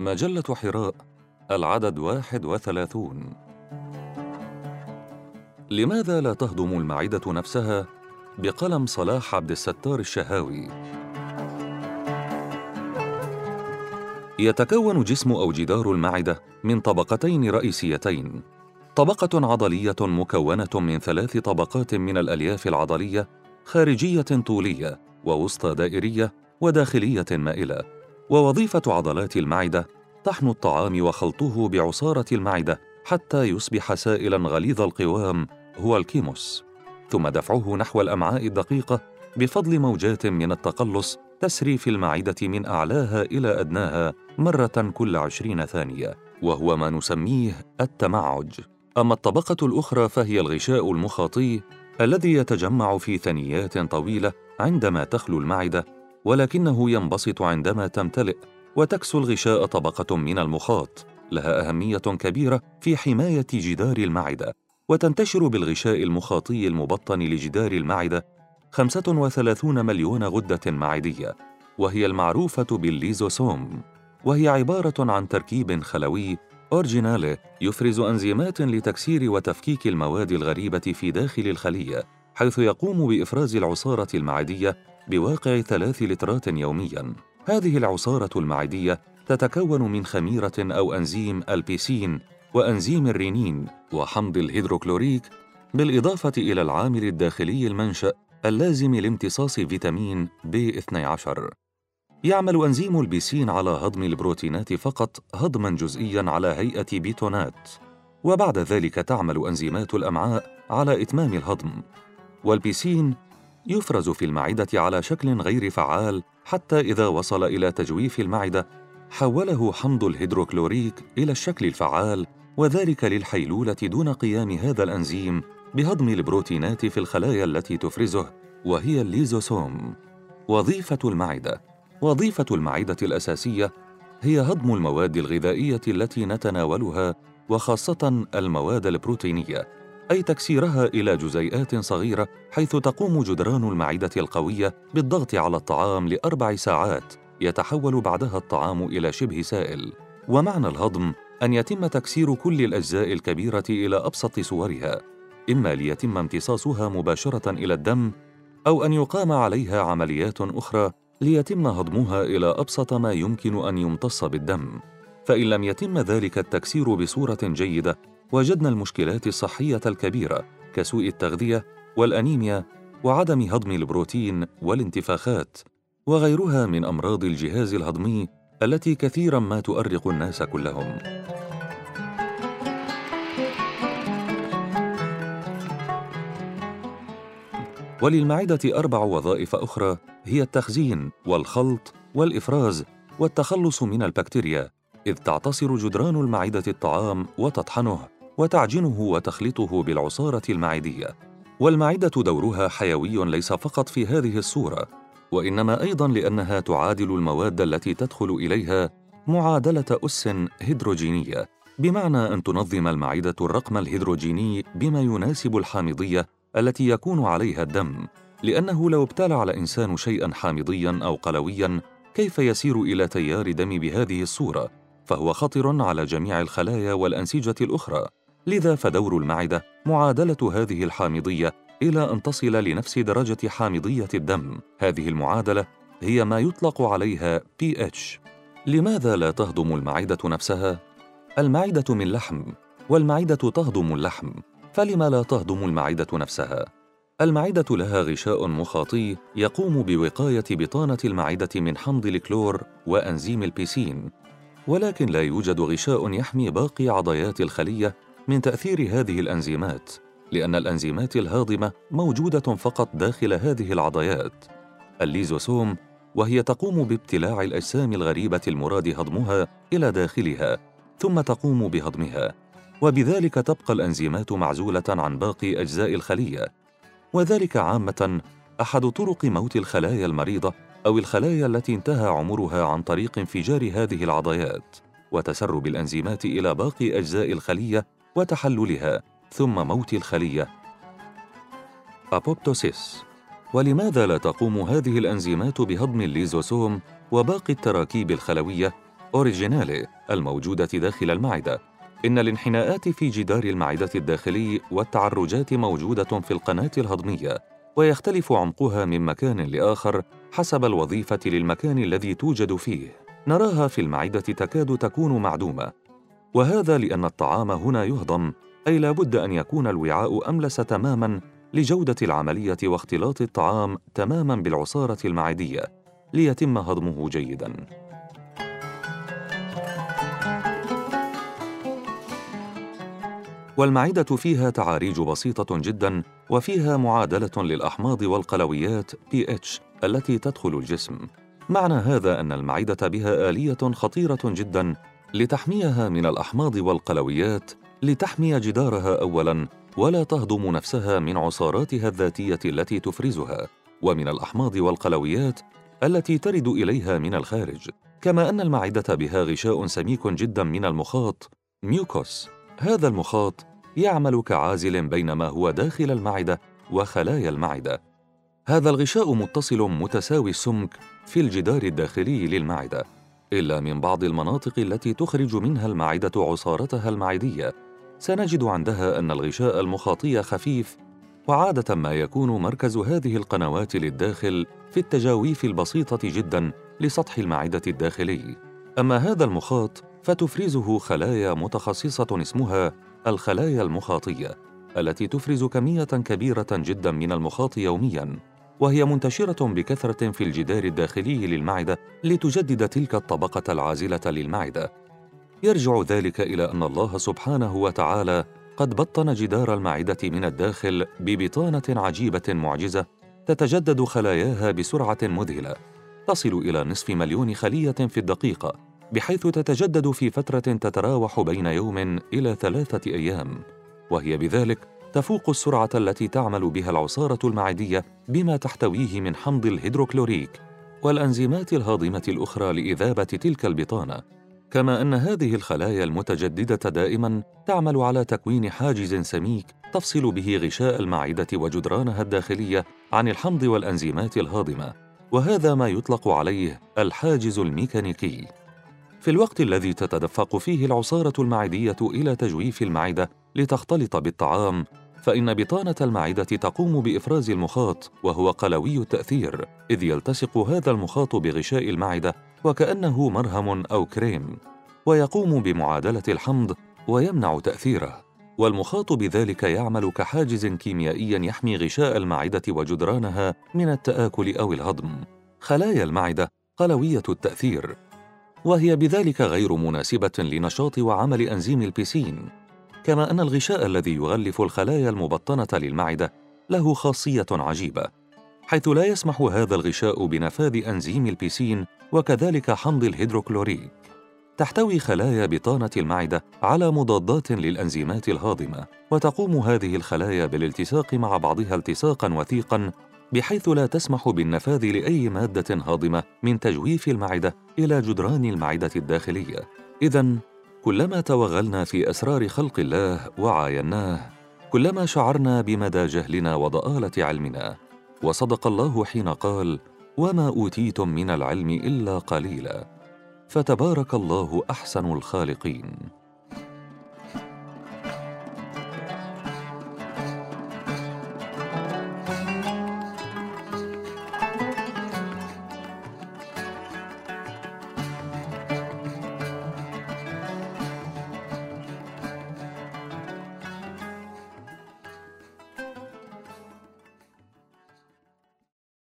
مجلة حراء العدد واحد وثلاثون. لماذا لا تهضم المعدة نفسها بقلم صلاح عبد الستار الشهاوي؟ يتكون جسم أو جدار المعدة من طبقتين رئيسيتين. طبقة عضلية مكونة من ثلاث طبقات من الألياف العضلية خارجية طولية ووسطى دائرية وداخلية مائلة. ووظيفة عضلات المعدة طحن الطعام وخلطه بعصارة المعدة حتى يصبح سائلا غليظ القوام هو الكيموس. ثم دفعه نحو الأمعاء الدقيقة بفضل موجات من التقلص تسري في المعدة من أعلاها إلى أدناها مرة كل عشرين ثانية وهو ما نسميه التمعج. أما الطبقة الأخرى فهي الغشاء المخاطي الذي يتجمع في ثنيات طويلة عندما تخلو المعدة ولكنه ينبسط عندما تمتلئ وتكسو الغشاء طبقة من المخاط. لها أهمية كبيرة في حماية جدار المعدة وتنتشر بالغشاء المخاطي المبطن لجدار المعدة 35 مليون غدة معدية وهي المعروفة بالليزوسوم وهي عبارة عن تركيب خلوي أورجينالي يفرز أنزيمات لتكسير وتفكيك المواد الغريبة في داخل الخلية حيث يقوم بإفراز العصارة المعدية بواقع ثلاث لترات يومياً. هذه العصارة المعدية تتكون من خميرة أو أنزيم الببسين وأنزيم الرينين وحمض الهيدروكلوريك بالإضافة إلى العامل الداخلي المنشأ اللازم لامتصاص فيتامين B12 يعمل أنزيم الببسين على هضم البروتينات فقط هضماً جزئياً على هيئة ببتونات. وبعد ذلك تعمل أنزيمات الأمعاء على إتمام الهضم. والببسين يفرز في المعدة على شكل غير فعال حتى إذا وصل إلى تجويف المعدة. حوله حمض الهيدروكلوريك إلى الشكل الفعال وذلك للحيلولة دون قيام هذا الأنزيم بهضم البروتينات في الخلايا التي تفرزه وهي الليزوسوم وظيفة المعدة وظيفة المعدة الأساسية هي هضم المواد الغذائية التي نتناولها وخاصة المواد البروتينية. أي تكسيرها إلى جزيئات صغيرة حيث تقوم جدران المعدة القوية بالضغط على الطعام لأربع ساعات يتحول بعدها الطعام إلى شبه سائل. ومعنى الهضم أن يتم تكسير كل الأجزاء الكبيرة إلى أبسط صورها. إما ليتم امتصاصها مباشرة إلى الدم أو أن يقام عليها عمليات أخرى ليتم هضمها إلى أبسط ما يمكن أن يمتص بالدم. فإن لم يتم ذلك التكسير بصورة جيدة وجدنا المشكلات الصحية الكبيرة كسوء التغذية والأنيميا وعدم هضم البروتين والانتفاخات وغيرها من أمراض الجهاز الهضمي التي كثيرا ما تؤرق الناس كلهم. وللمعدة أربع وظائف أخرى هي التخزين والخلط والإفراز والتخلص من البكتيريا، إذ تعتصر جدران المعدة الطعام وتطحنه وتعجنه وتخلطه بالعصارة المعدية. والمعدة دورها حيوي ليس فقط في هذه الصورة، وإنما أيضاً لأنها تعادل المواد التي تدخل إليها معادلة أس هيدروجينية، بمعنى أن تنظم المعدة الرقم الهيدروجيني بما يناسب الحامضية التي يكون عليها الدم لأنه لو ابتلع الإنسان شيئا حامضيا أو قلويا كيف يسير إلى تيار دم بهذه الصورة؟ فهو خطر على جميع الخلايا والأنسجة الأخرى. لذا فدور المعدة معادلة هذه الحامضية إلى أن تصل لنفس درجة حامضية الدم. هذه المعادلة هي ما يطلق عليها pH لماذا لا تهضم المعدة نفسها؟ المعدة من لحم والمعدة تهضم اللحم فلما لا تهضم المعدة نفسها؟ المعدة لها غشاء مخاطي يقوم بوقاية بطانة المعدة من حمض الكلور وأنزيم البيسين. ولكن لا يوجد غشاء يحمي باقي عضيات الخلية من تأثير هذه الأنزيمات لأن الأنزيمات الهاضمة موجودة فقط داخل هذه العضيات. الليزوسوم وهي تقوم بابتلاع الأجسام الغريبة المراد هضمها إلى داخلها ثم تقوم بهضمها. وبذلك تبقى الأنزيمات معزولة عن باقي أجزاء الخلية. وذلك عامة أحد طرق موت الخلايا المريضة أو الخلايا التي انتهى عمرها عن طريق انفجار هذه العضيات. وتسرب الأنزيمات إلى باقي أجزاء الخلية وتحللها ثم موت الخلية. أبوبتوسيس ولماذا لا تقوم هذه الأنزيمات بهضم الليزوسوم وباقي التراكيب الخلوية أوريجينالي الموجودة داخل المعدة؟ إن الانحناءات في جدار المعدة الداخلي والتعرجات موجودة في القناة الهضمية ويختلف عمقها من مكان لآخر حسب الوظيفة للمكان الذي توجد فيه. نراها في المعدة تكاد تكون معدومة. وهذا لأن الطعام هنا يهضم أي لا بد أن يكون الوعاء أملس تماماً لجودة العملية واختلاط الطعام تماماً بالعصارة المعدية ليتم هضمه جيداً والمعدة فيها تعاريج بسيطة جدا وفيها معادلة للأحماض والقلويات pH التي تدخل الجسم. معنى هذا أن المعدة بها آلية خطيرة جدا لتحميها من الأحماض والقلويات لتحمي جدارها أولا ولا تهضم نفسها من عصاراتها الذاتية التي تفرزها ومن الأحماض والقلويات التي ترد إليها من الخارج. كما أن المعدة بها غشاء سميك جدا من المخاط ميوكوس. هذا المخاط يعمل كعازل بين ما هو داخل المعدة وخلايا المعدة. هذا الغشاء متصل متساوي السمك في الجدار الداخلي للمعدة. إلا من بعض المناطق التي تخرج منها المعدة عصارتها المعدية. سنجد عندها أن الغشاء المخاطي خفيف وعادة ما يكون مركز هذه القنوات للداخل في التجاويف البسيطة جدا لسطح المعدة الداخلي. أما هذا المخاط فتفرزه خلايا متخصصة اسمها الخلايا المخاطية التي تفرز كمية كبيرة جدا من المخاط يوميا. وهي منتشرة بكثرة في الجدار الداخلي للمعدة لتجدد تلك الطبقة العازلة للمعدة. يرجع ذلك إلى أن الله سبحانه وتعالى قد بطن جدار المعدة من الداخل ببطانة عجيبة معجزة تتجدد خلاياها بسرعة مذهلة. تصل إلى نصف مليون خلية في الدقيقة بحيث تتجدد في فترة تتراوح بين يوم إلى ثلاثة أيام، وهي بذلك تفوق السرعة التي تعمل بها العصارة المعدية بما تحتويه من حمض الهيدروكلوريك والأنزيمات الهاضمة الأخرى لإذابة تلك البطانة، كما أن هذه الخلايا المتجددة دائماً تعمل على تكوين حاجز سميك تفصل به غشاء المعدة وجدرانها الداخلية عن الحمض والأنزيمات الهاضمة، وهذا ما يطلق عليه الحاجز الميكانيكي. في الوقت الذي تتدفق فيه العصارة المعدية إلى تجويف المعدة لتختلط بالطعام، فإن بطانة المعدة تقوم بإفراز المخاط وهو قلوي التأثير، إذ يلتصق هذا المخاط بغشاء المعدة وكأنه مرهم أو كريم، ويقوم بمعادلة الحمض ويمنع تأثيره. والمخاط بذلك يعمل كحاجز كيميائي يحمي غشاء المعدة وجدرانها من التآكل أو الهضم. خلايا المعدة قلوية التأثير، وهي بذلك غير مناسبة لنشاط وعمل أنزيم البيسين كما أن الغشاء الذي يغلف الخلايا المبطنة للمعدة له خاصية عجيبة حيث لا يسمح هذا الغشاء بنفاذ أنزيم البيسين وكذلك حمض الهيدروكلوريك. تحتوي خلايا بطانة المعدة على مضادات للأنزيمات الهاضمة وتقوم هذه الخلايا بالالتصاق مع بعضها التصاقا وثيقا بحيث لا تسمح بالنفاذ لأي مادة هاضمة من تجويف المعدة إلى جدران المعدة الداخلية. اذا كلما توغلنا في أسرار خلق الله وعايناه كلما شعرنا بمدى جهلنا وضآلة علمنا وصدق الله حين قال وما أوتيتم من العلم إلا قليلا فتبارك الله أحسن الخالقين.